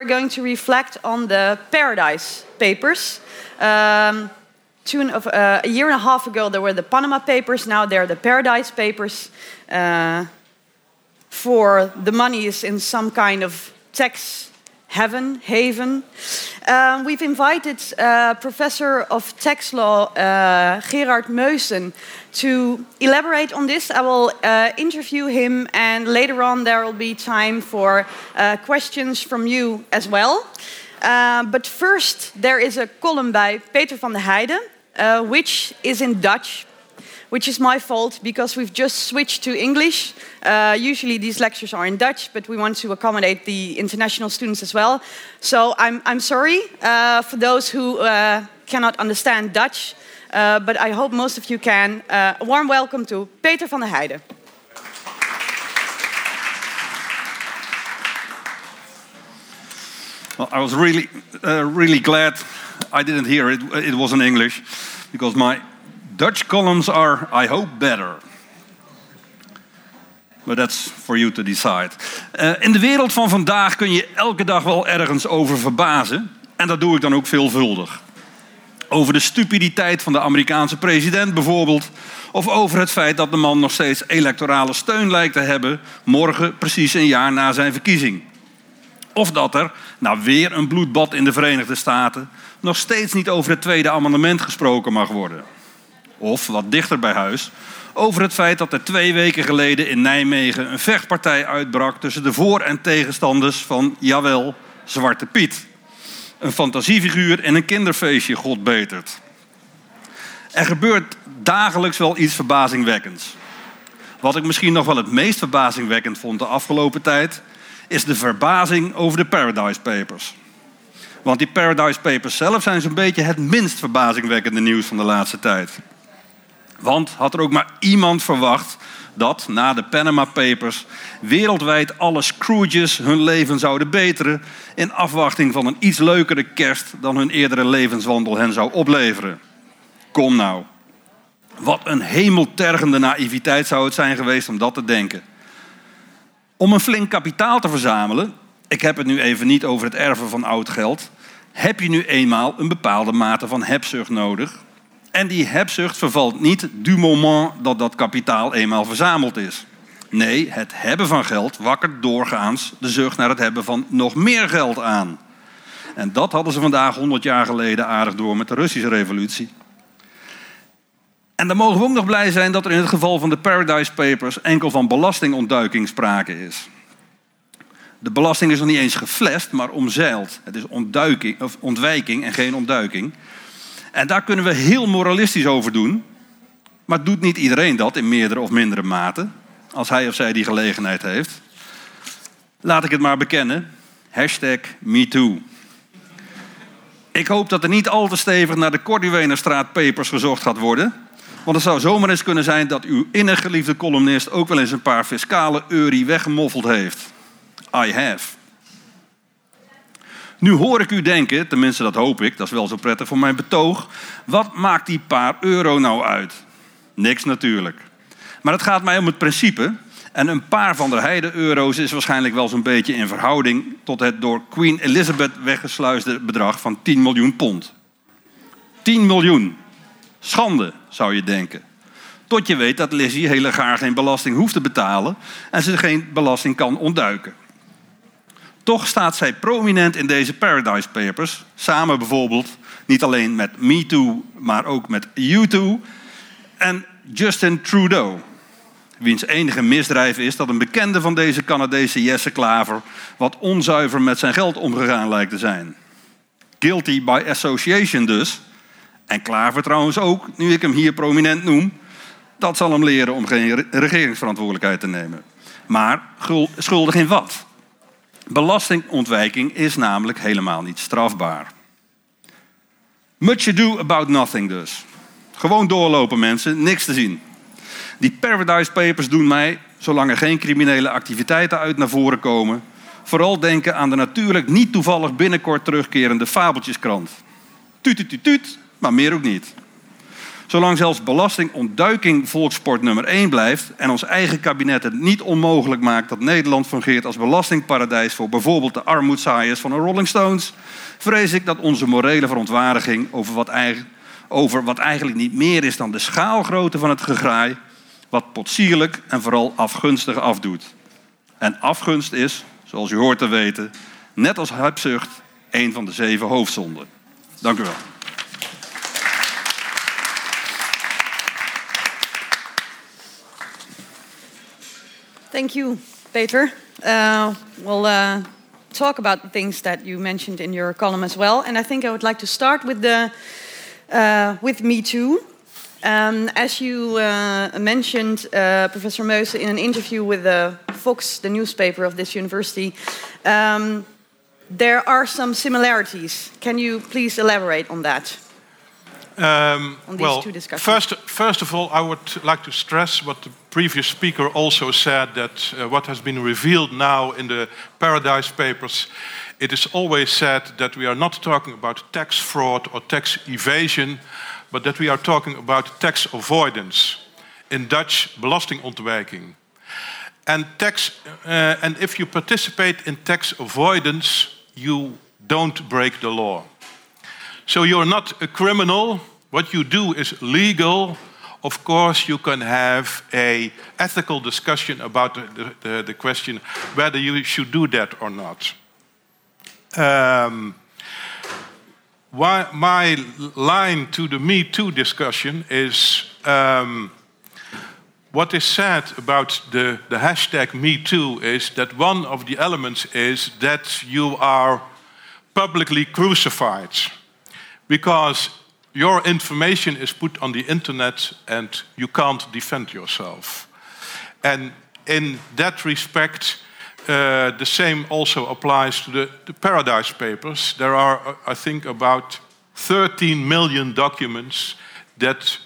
We're going to reflect on the Paradise Papers. Um, two of, uh, a year and a half ago, there were the Panama Papers. Now they're the Paradise Papers. Uh, for the money is in some kind of tax heaven, haven. Um, we've invited uh, Professor of Tax Law uh, Gerard Meussen to elaborate on this. I will uh, interview him, and later on there will be time for uh, questions from you as well. Uh, but first, there is a column by Peter van der Heijden, uh, which is in Dutch which is my fault because we've just switched to English. Uh, usually these lectures are in Dutch, but we want to accommodate the international students as well. So I'm, I'm sorry uh, for those who uh, cannot understand Dutch, uh, but I hope most of you can. Uh, a warm welcome to Peter van der Heijden. Well, I was really, uh, really glad I didn't hear it. It was in English because my Dutch columns are, I hope, better. But that's for you to decide. Uh, in de wereld van vandaag kun je elke dag wel ergens over verbazen. En dat doe ik dan ook veelvuldig. Over de stupiditeit van de Amerikaanse president bijvoorbeeld. Of over het feit dat de man nog steeds electorale steun lijkt te hebben. morgen, precies een jaar na zijn verkiezing. Of dat er, nou weer een bloedbad in de Verenigde Staten. nog steeds niet over het Tweede Amendement gesproken mag worden of wat dichter bij huis, over het feit dat er twee weken geleden in Nijmegen een vechtpartij uitbrak tussen de voor- en tegenstanders van, jawel, Zwarte Piet. Een fantasiefiguur en een kinderfeestje, God betert. Er gebeurt dagelijks wel iets verbazingwekkends. Wat ik misschien nog wel het meest verbazingwekkend vond de afgelopen tijd, is de verbazing over de Paradise Papers. Want die Paradise Papers zelf zijn zo'n beetje het minst verbazingwekkende nieuws van de laatste tijd. Want had er ook maar iemand verwacht dat na de Panama Papers wereldwijd alle Scrooges hun leven zouden beteren in afwachting van een iets leukere kerst dan hun eerdere levenswandel hen zou opleveren. Kom nou. Wat een hemeltergende naïviteit zou het zijn geweest om dat te denken. Om een flink kapitaal te verzamelen, ik heb het nu even niet over het erven van oud geld, heb je nu eenmaal een bepaalde mate van hebzucht nodig en die hebzucht vervalt niet du moment dat dat kapitaal eenmaal verzameld is. Nee, het hebben van geld wakkert doorgaans de zucht naar het hebben van nog meer geld aan. En dat hadden ze vandaag 100 jaar geleden aardig door met de Russische revolutie. En dan mogen we ook nog blij zijn dat er in het geval van de Paradise Papers enkel van belastingontduiking sprake is. De belasting is nog niet eens geflest, maar omzeild. Het is ontwijking en geen ontduiking. En daar kunnen we heel moralistisch over doen. Maar doet niet iedereen dat in meerdere of mindere mate? Als hij of zij die gelegenheid heeft. Laat ik het maar bekennen. Hashtag MeToo. Ik hoop dat er niet al te stevig naar de Corduwenerstraat papers gezocht gaat worden. Want het zou zomaar eens kunnen zijn dat uw innig geliefde columnist ook wel eens een paar fiscale eurie weggemoffeld heeft. I have. Nu hoor ik u denken, tenminste dat hoop ik, dat is wel zo prettig voor mijn betoog. Wat maakt die paar euro nou uit? Niks natuurlijk. Maar het gaat mij om het principe. En een paar van de heide euro's is waarschijnlijk wel zo'n beetje in verhouding tot het door Queen Elizabeth weggesluisde bedrag van 10 miljoen pond. 10 miljoen. Schande, zou je denken. Tot je weet dat Lizzie hele gaar geen belasting hoeft te betalen en ze geen belasting kan ontduiken. Toch staat zij prominent in deze Paradise Papers. Samen bijvoorbeeld niet alleen met MeToo, maar ook met U2 en Justin Trudeau. Wiens enige misdrijf is dat een bekende van deze Canadese Jesse Klaver wat onzuiver met zijn geld omgegaan lijkt te zijn. Guilty by association dus. En Klaver trouwens ook, nu ik hem hier prominent noem. Dat zal hem leren om geen regeringsverantwoordelijkheid te nemen. Maar schuldig in wat? Belastingontwijking is namelijk helemaal niet strafbaar. Much ado about nothing dus. Gewoon doorlopen mensen, niks te zien. Die Paradise Papers doen mij, zolang er geen criminele activiteiten uit naar voren komen, vooral denken aan de natuurlijk niet toevallig binnenkort terugkerende Fabeltjeskrant. Tuut, tuut, tuut, maar meer ook niet. Zolang zelfs belastingontduiking volkssport nummer 1 blijft en ons eigen kabinet het niet onmogelijk maakt dat Nederland fungeert als belastingparadijs voor bijvoorbeeld de armoedzaaiers van de Rolling Stones, vrees ik dat onze morele verontwaardiging over wat, over wat eigenlijk niet meer is dan de schaalgrootte van het gegraai, wat potsierlijk en vooral afgunstig afdoet. En afgunst is, zoals u hoort te weten, net als hebzucht, een van de zeven hoofdzonden. Dank u wel. Thank you, Peter. Uh, we'll uh, talk about the things that you mentioned in your column as well, and I think I would like to start with the uh, with Me Too. Um, as you uh, mentioned, uh, Professor Meussen, in an interview with Vox, the newspaper of this university, um, there are some similarities. Can you please elaborate on that? Um, well, first, first of all, I would like to stress what the previous speaker also said that uh, what has been revealed now in the Paradise Papers, it is always said that we are not talking about tax fraud or tax evasion, but that we are talking about tax avoidance. In Dutch, belastingontwijking. And, tax, uh, and if you participate in tax avoidance, you don't break the law. So you're not a criminal. What you do is legal. Of course, you can have a ethical discussion about the, the, the question whether you should do that or not. Um, why, my line to the Me Too discussion is um, what is said about the, the hashtag Me Too is that one of the elements is that you are publicly crucified because your information is put on the internet and you can't defend yourself. And in that respect, uh, the same also applies to the, the, Paradise Papers. There are, uh, I think, about 13 million documents that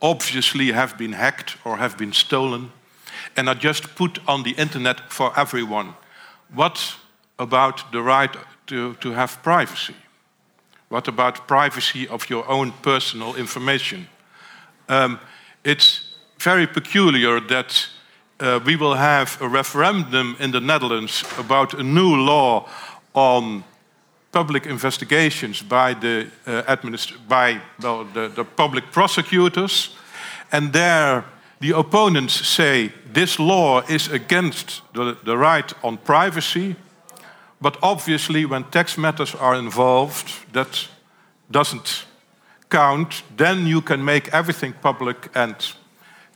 obviously have been hacked or have been stolen and are just put on the internet for everyone. What about the right to, to have privacy? What about privacy of your own personal information? Um, it's very peculiar that uh, we will have a referendum in the Netherlands about a new law on public investigations by the uh, by well, the, the public prosecutors, and there the opponents say this law is against the, the right on privacy, but obviously when tax matters are involved, that doesn't count. Then you can make everything public and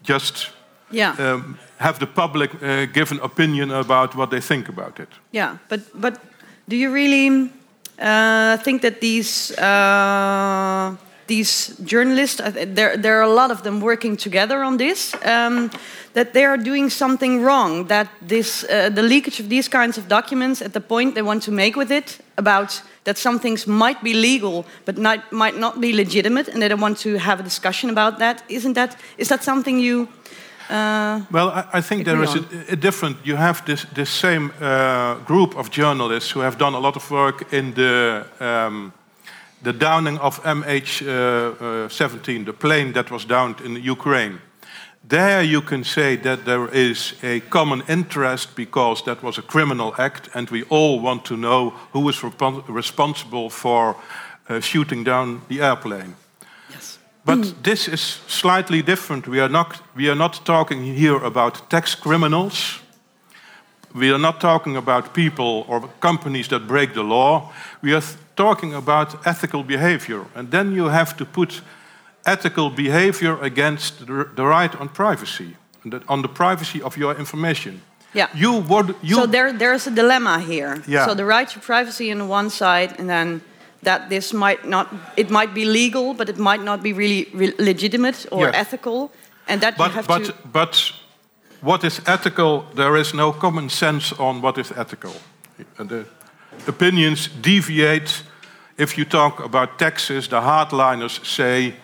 just yeah. Um, have the public uh, give an opinion about what they think about it. Yeah, but but do you really uh, think that these uh, these journalists, there there are a lot of them working together on this, um, that they are doing something wrong? That this uh, the leakage of these kinds of documents at the point they want to make with it about that some things might be legal but not, might not be legitimate, and they don't want to have a discussion about that. Isn't that is that something you? Uh, well, I, I, think there is a, a, different. You have this this same uh, group of journalists who have done a lot of work in the um, the downing of MH17, uh, the plane that was downed in Ukraine. There you can say that there is a common interest because that was a criminal act, and we all want to know who is responsible for uh, shooting down the airplane. But mm. this is slightly different. We are, not, we are not talking here about tax criminals. We are not talking about people or companies that break the law. We are talking about ethical behavior. And then you have to put ethical behavior against the, right on privacy, on the privacy of your information. Yeah. You would, you so there, there's a dilemma here. Yeah. So the right to privacy on the one side, and then that this might not it might be legal but it might not be really re legitimate or yes. ethical and that but, you have but, to but what is ethical there is no common sense on what is ethical uh, the opinions deviate. If you talk about taxes the hardliners say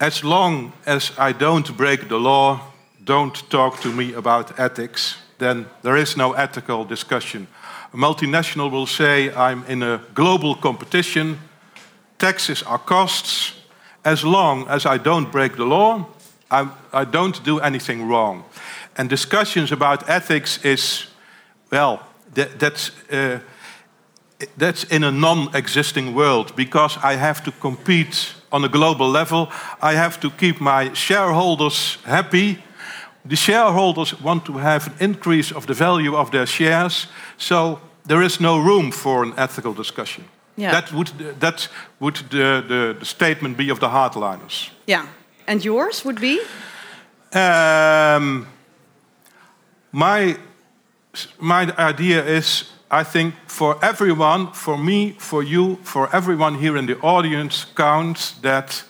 as long as i don't break the law don't talk to me about ethics then there is no ethical discussion. A multinational will say, I'm in a global competition, taxes are costs, as long as I don't break the law, I, I don't do anything wrong. And discussions about ethics is, well, that, that's, uh, that's in a non existing world because I have to compete on a global level. I have to keep my shareholders happy. The shareholders want to have an increase of the value of their shares, so there is no room for an ethical discussion. Yeah. That would, that would the, the, the statement be of the hardliners. Yeah. And yours would be? Um, my, my idea is I think for everyone, for me, for you, for everyone here in the audience, counts that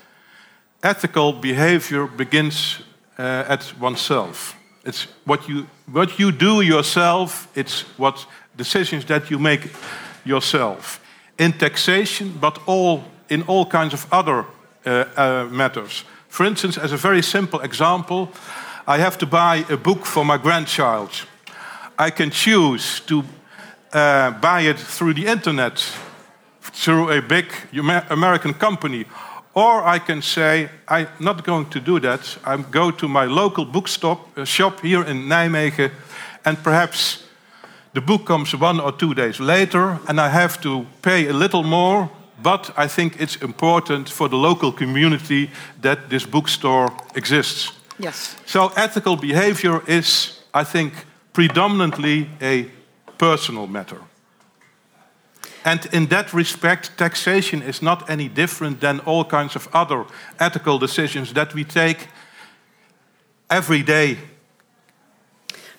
ethical behavior begins uh, at oneself. It's what you, what you do yourself, it's what decisions that you make yourself. In taxation, but all, in all kinds of other uh, uh, matters. For instance, as a very simple example, I have to buy a book for my grandchild. I can choose to uh, buy it through the internet, through a big American company. Or I can say, I'm not going to do that. I go to my local bookstop uh, shop here in Nijmegen, and perhaps the book comes one or two days later, and I have to pay a little more. But I think it's important for the local community that this bookstore exists. Yes. So ethical behavior is, I think, predominantly a personal matter. And in that respect, taxation is not any different than all kinds of other ethical decisions that we take every day.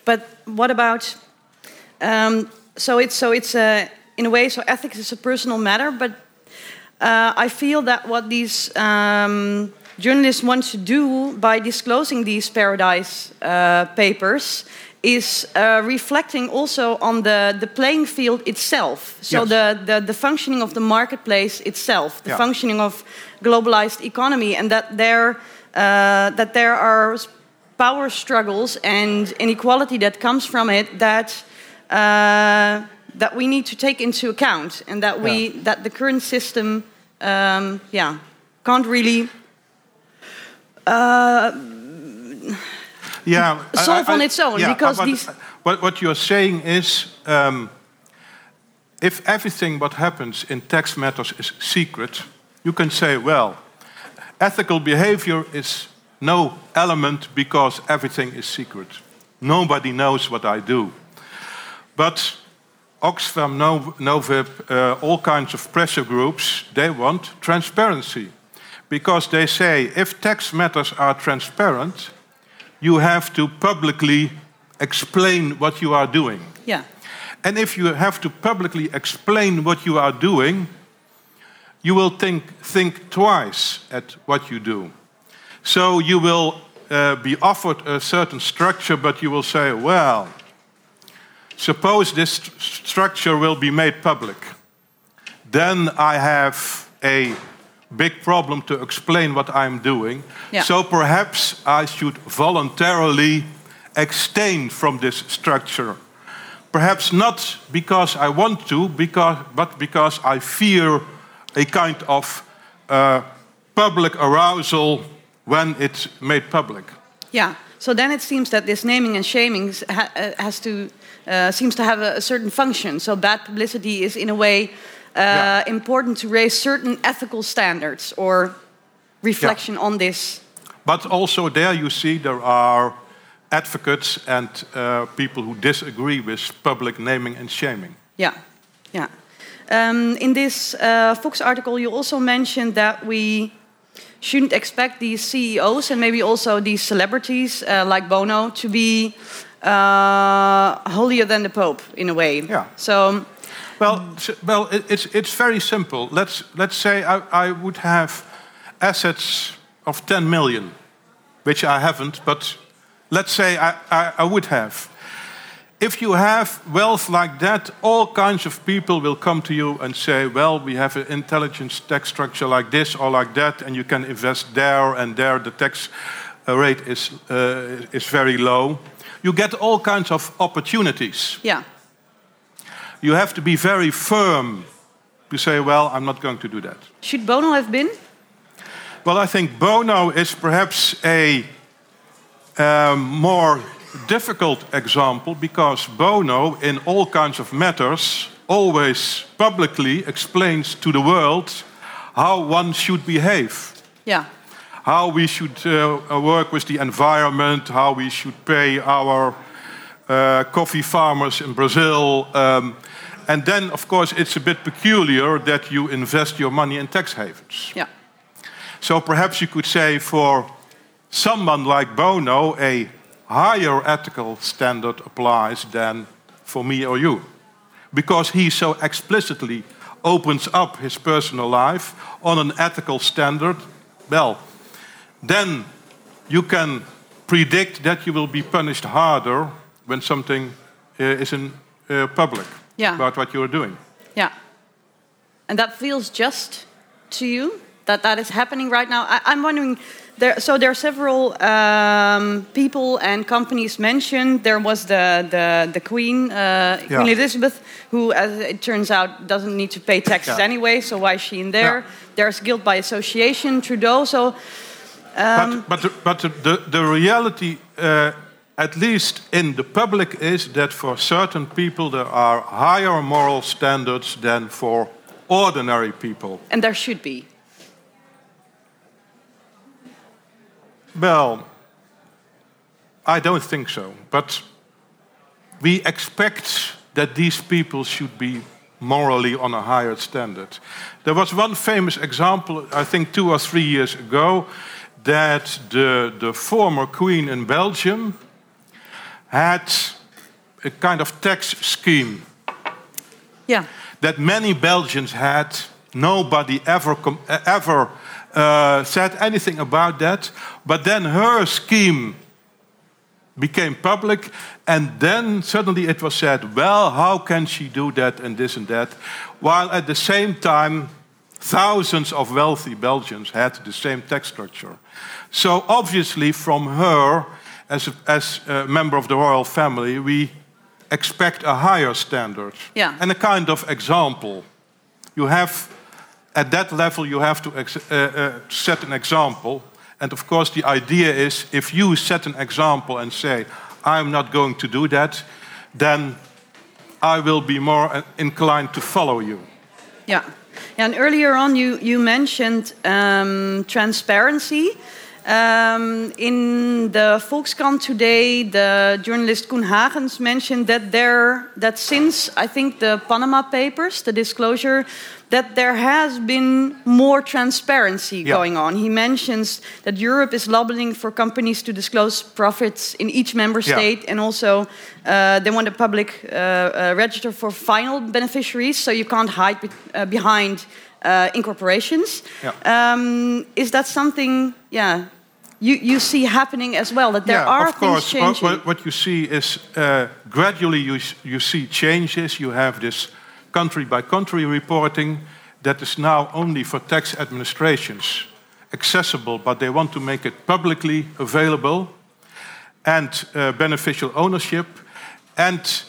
But what about? Um, so it's so it's a in a way so ethics is a personal matter, but uh, I feel that what these um, journalists want to do by disclosing these paradise uh, papers is uh, reflecting also on the, the playing field itself. So yes. the, the, the, functioning of the marketplace itself, the yeah. functioning of globalized economy, and that there, uh, that there are power struggles and inequality that comes from it that, uh, that we need to take into account, and that, we, yeah. that the current system um, yeah, can't really... Uh, yeah, solve I, I, on its own yeah, because but, these. What, what you're saying is, um, if everything what happens in tax matters is secret, you can say, well, ethical behavior is no element because everything is secret. Nobody knows what I do. But Oxfam, Novib, uh, all kinds of pressure groups, they want transparency. Because they say if tax matters are transparent, you have to publicly explain what you are doing. Yeah. And if you have to publicly explain what you are doing, you will think, think twice at what you do. So you will uh, be offered a certain structure, but you will say, well, suppose this st structure will be made public. Then I have a big problem to explain what I'm doing. Yeah. So perhaps I should voluntarily abstain from this structure. Perhaps not because I want to, because, but because I fear a kind of uh, public arousal when it's made public. Yeah. So then it seems that this naming and shaming uh, has to uh, seems to have a, a certain function. So bad publicity is in a way yeah. Uh, important to raise certain ethical standards or reflection yeah. on this. But also there you see there are advocates and uh, people who disagree with public naming and shaming. Yeah, yeah. Um, in this uh, Vox article, you also mentioned that we shouldn't expect these CEOs and maybe also these celebrities uh, like Bono to be uh, holier than the Pope in a way. Yeah. So well, well, it's it's very simple. Let's let's say I, I would have assets of 10 million, which I haven't, but let's say I, I, I would have. If you have wealth like that, all kinds of people will come to you and say, Well, we have an intelligence tax structure like this or like that, and you can invest there and there. The tax uh, rate is, uh, is very low. You get all kinds of opportunities. Yeah you have to be very firm to say, well, I'm not going to do that. Should Bono have been? Well, I think Bono is perhaps a um, more difficult example because Bono, in all kinds of matters, always publicly explains to the world how one should behave. Yeah. How we should uh, work with the environment, how we should pay our coffee farmers in Brazil. Um, and then, of course, it's a bit peculiar that you invest your money in tax havens. Yeah. So perhaps you could say for someone like Bono, a higher ethical standard applies than for me or you. Because he so explicitly opens up his personal life on an ethical standard, well, then you can predict that you will be punished harder when something uh, is in uh, public yeah. about what you're doing. Yeah. And that feels just to you that that is happening right now. I, am wondering. There, so there are several um, people and companies mentioned. There was the the, the Queen, uh, yeah. Queen Elizabeth, who, as it turns out, doesn't need to pay taxes yeah. anyway. So why is she in there? Yeah. There's guilt by association. Trudeau. So. Um, but but, the, but the, the, the reality uh, at least in the public, is that for certain people there are higher moral standards than for ordinary people. And there should be. Well, I don't think so. But we expect that these people should be morally on a higher standard. There was one famous example, I think two or three years ago, that the, the former queen in Belgium had a kind of tax scheme. Yeah. That many Belgians had. Nobody ever, ever uh, said anything about that. But then her scheme became public, and then suddenly it was said, well, how can she do that and this and that? While at the same time, thousands of wealthy Belgians had the same tax structure. So obviously, from her, as a, as a member of the royal family, we expect a higher standard yeah. and a kind of example. You have, at that level, you have to uh, uh, set an example. And of course, the idea is if you set an example and say, I'm not going to do that, then I will be more uh, inclined to follow you. Yeah. yeah and earlier on, you, you mentioned um, transparency. Um, in the Volkskrant today, the journalist Koen Haegens mentioned that there, that since I think the Panama Papers, the disclosure, that there has been more transparency yeah. going on. He mentions that Europe is lobbying for companies to disclose profits in each member state, yeah. and also uh, they want a public uh, uh, register for final beneficiaries, so you can't hide be uh, behind. Uh, incorporations. Yeah. Um, is that something, yeah, you, you see happening as well, that there yeah, are of course. things changing. What, what you see is uh, gradually you, you see changes. You have this country by country reporting that is now only for tax administrations accessible, but they want to make it publicly available and uh, beneficial ownership. And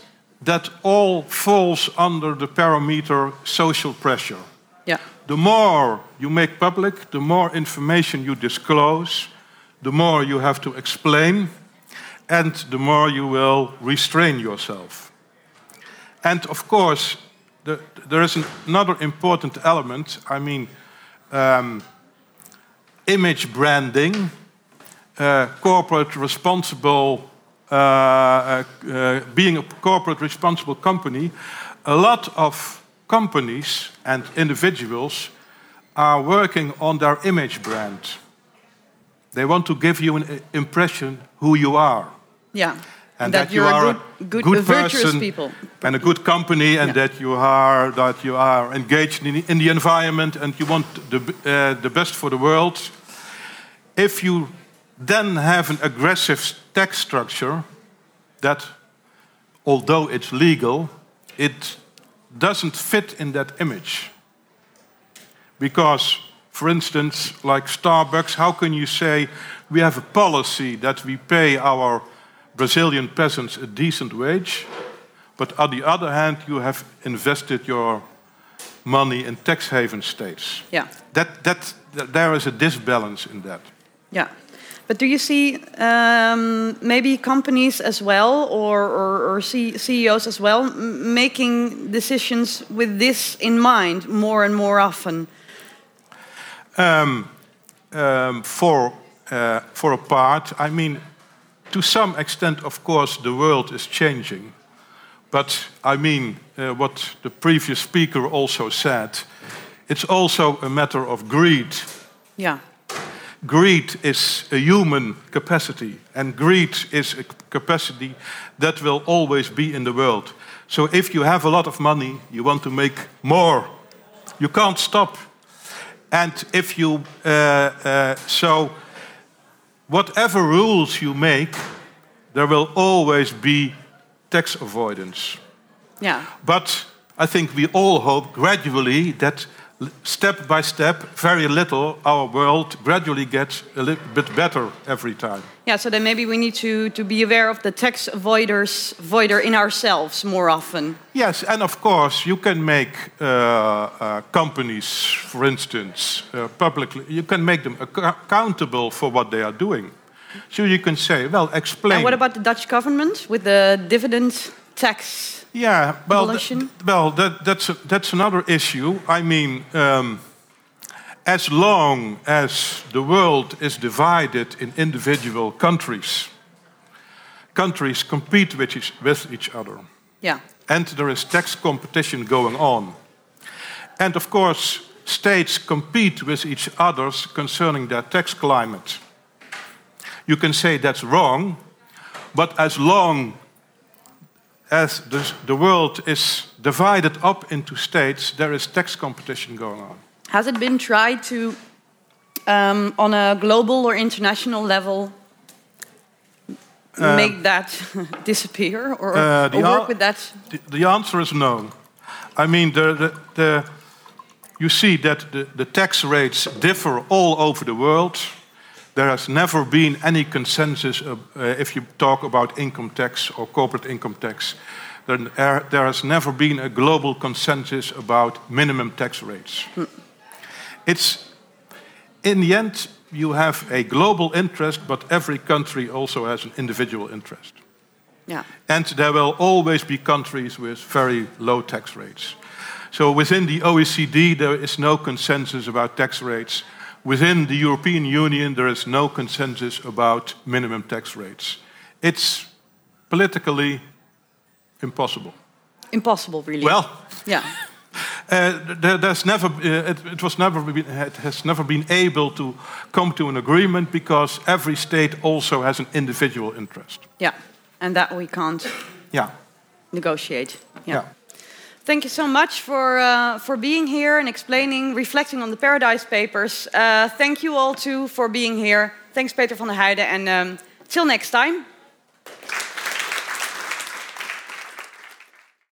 that all falls under the parameter social pressure. Yeah. The more you make public, the more information you disclose, the more you have to explain, and the more you will restrain yourself. And of course, the, there is an, another important element. I mean, um, image branding, uh, corporate responsible, uh, uh, uh, being a corporate responsible company. A lot of companies and individuals are working on their image brand. They want to give you an impression who you are. Yeah. And that, that you are a good, good, a person people. and a good company, and yeah. that you are that you are engaged in, in the environment, and you want the uh, the best for the world. If you then have an aggressive tax structure, that although it's legal, it doesn't fit in that image. Because for instance, like Starbucks, how can you say we have a policy that we pay our Brazilian peasants a decent wage, but on the other hand, you have invested your money in tax haven states? Yeah. That, that, th there is a disbalance in that. Yeah. But do you see um, maybe companies as well, or, or, or CEOs as well, making decisions with this in mind more and more often? Um, um, for uh, for a part, I mean, to some extent, of course, the world is changing. But I mean, uh, what the previous speaker also said, it's also a matter of greed. Yeah. Greed is a human capacity, and greed is a capacity that will always be in the world. So if you have a lot of money, you want to make more. You can't stop. And if you, uh, uh, so whatever rules you make, there will always be tax avoidance. Yeah. But I think we all hope gradually that step by step, very little, our world gradually gets a little bit better every time. Yeah, so then maybe we need to, to be aware of the tax avoiders avoider in ourselves more often. Yes, and of course you can make uh, uh, companies, for instance, uh, publicly, you can make them accountable for what they are doing. So you can say, well, explain. And what about the Dutch government with the dividend tax yeah, well, th well, that, that's a, that's another issue. I mean, um, as long as the world is divided in individual countries, countries compete with each, with each other. Yeah. And there is tax competition going on. And of course, states compete with each other concerning their tax climate. You can say that's wrong, but as long as the, the world is divided up into states, there is tax competition going on. Has it been tried to, um, on a global or international level, uh, make that disappear or, uh, or work with that? The, the, answer is no. I mean, the, the, the you see that the, the tax rates differ all over the world. There has never been any consensus uh, if you talk about income tax or corporate income tax. There, there has never been a global consensus about minimum tax rates. Hmm. It's in the end you have a global interest, but every country also has an individual interest. Yeah. And there will always be countries with very low tax rates. So within the OECD, there is no consensus about tax rates Within the European Union, there is no consensus about minimum tax rates. It's politically impossible. Impossible, really. Well, yeah. Uh, there, there's never, uh, it, it, was never been, it has never been able to come to an agreement because every state also has an individual interest. Yeah, and that we can't yeah. negotiate. yeah. yeah. Thank you so much for, uh, for being here and explaining, reflecting on the Paradise Papers. Uh, thank you all too for being here. Thanks, Peter van der Heijden, and um, till next time.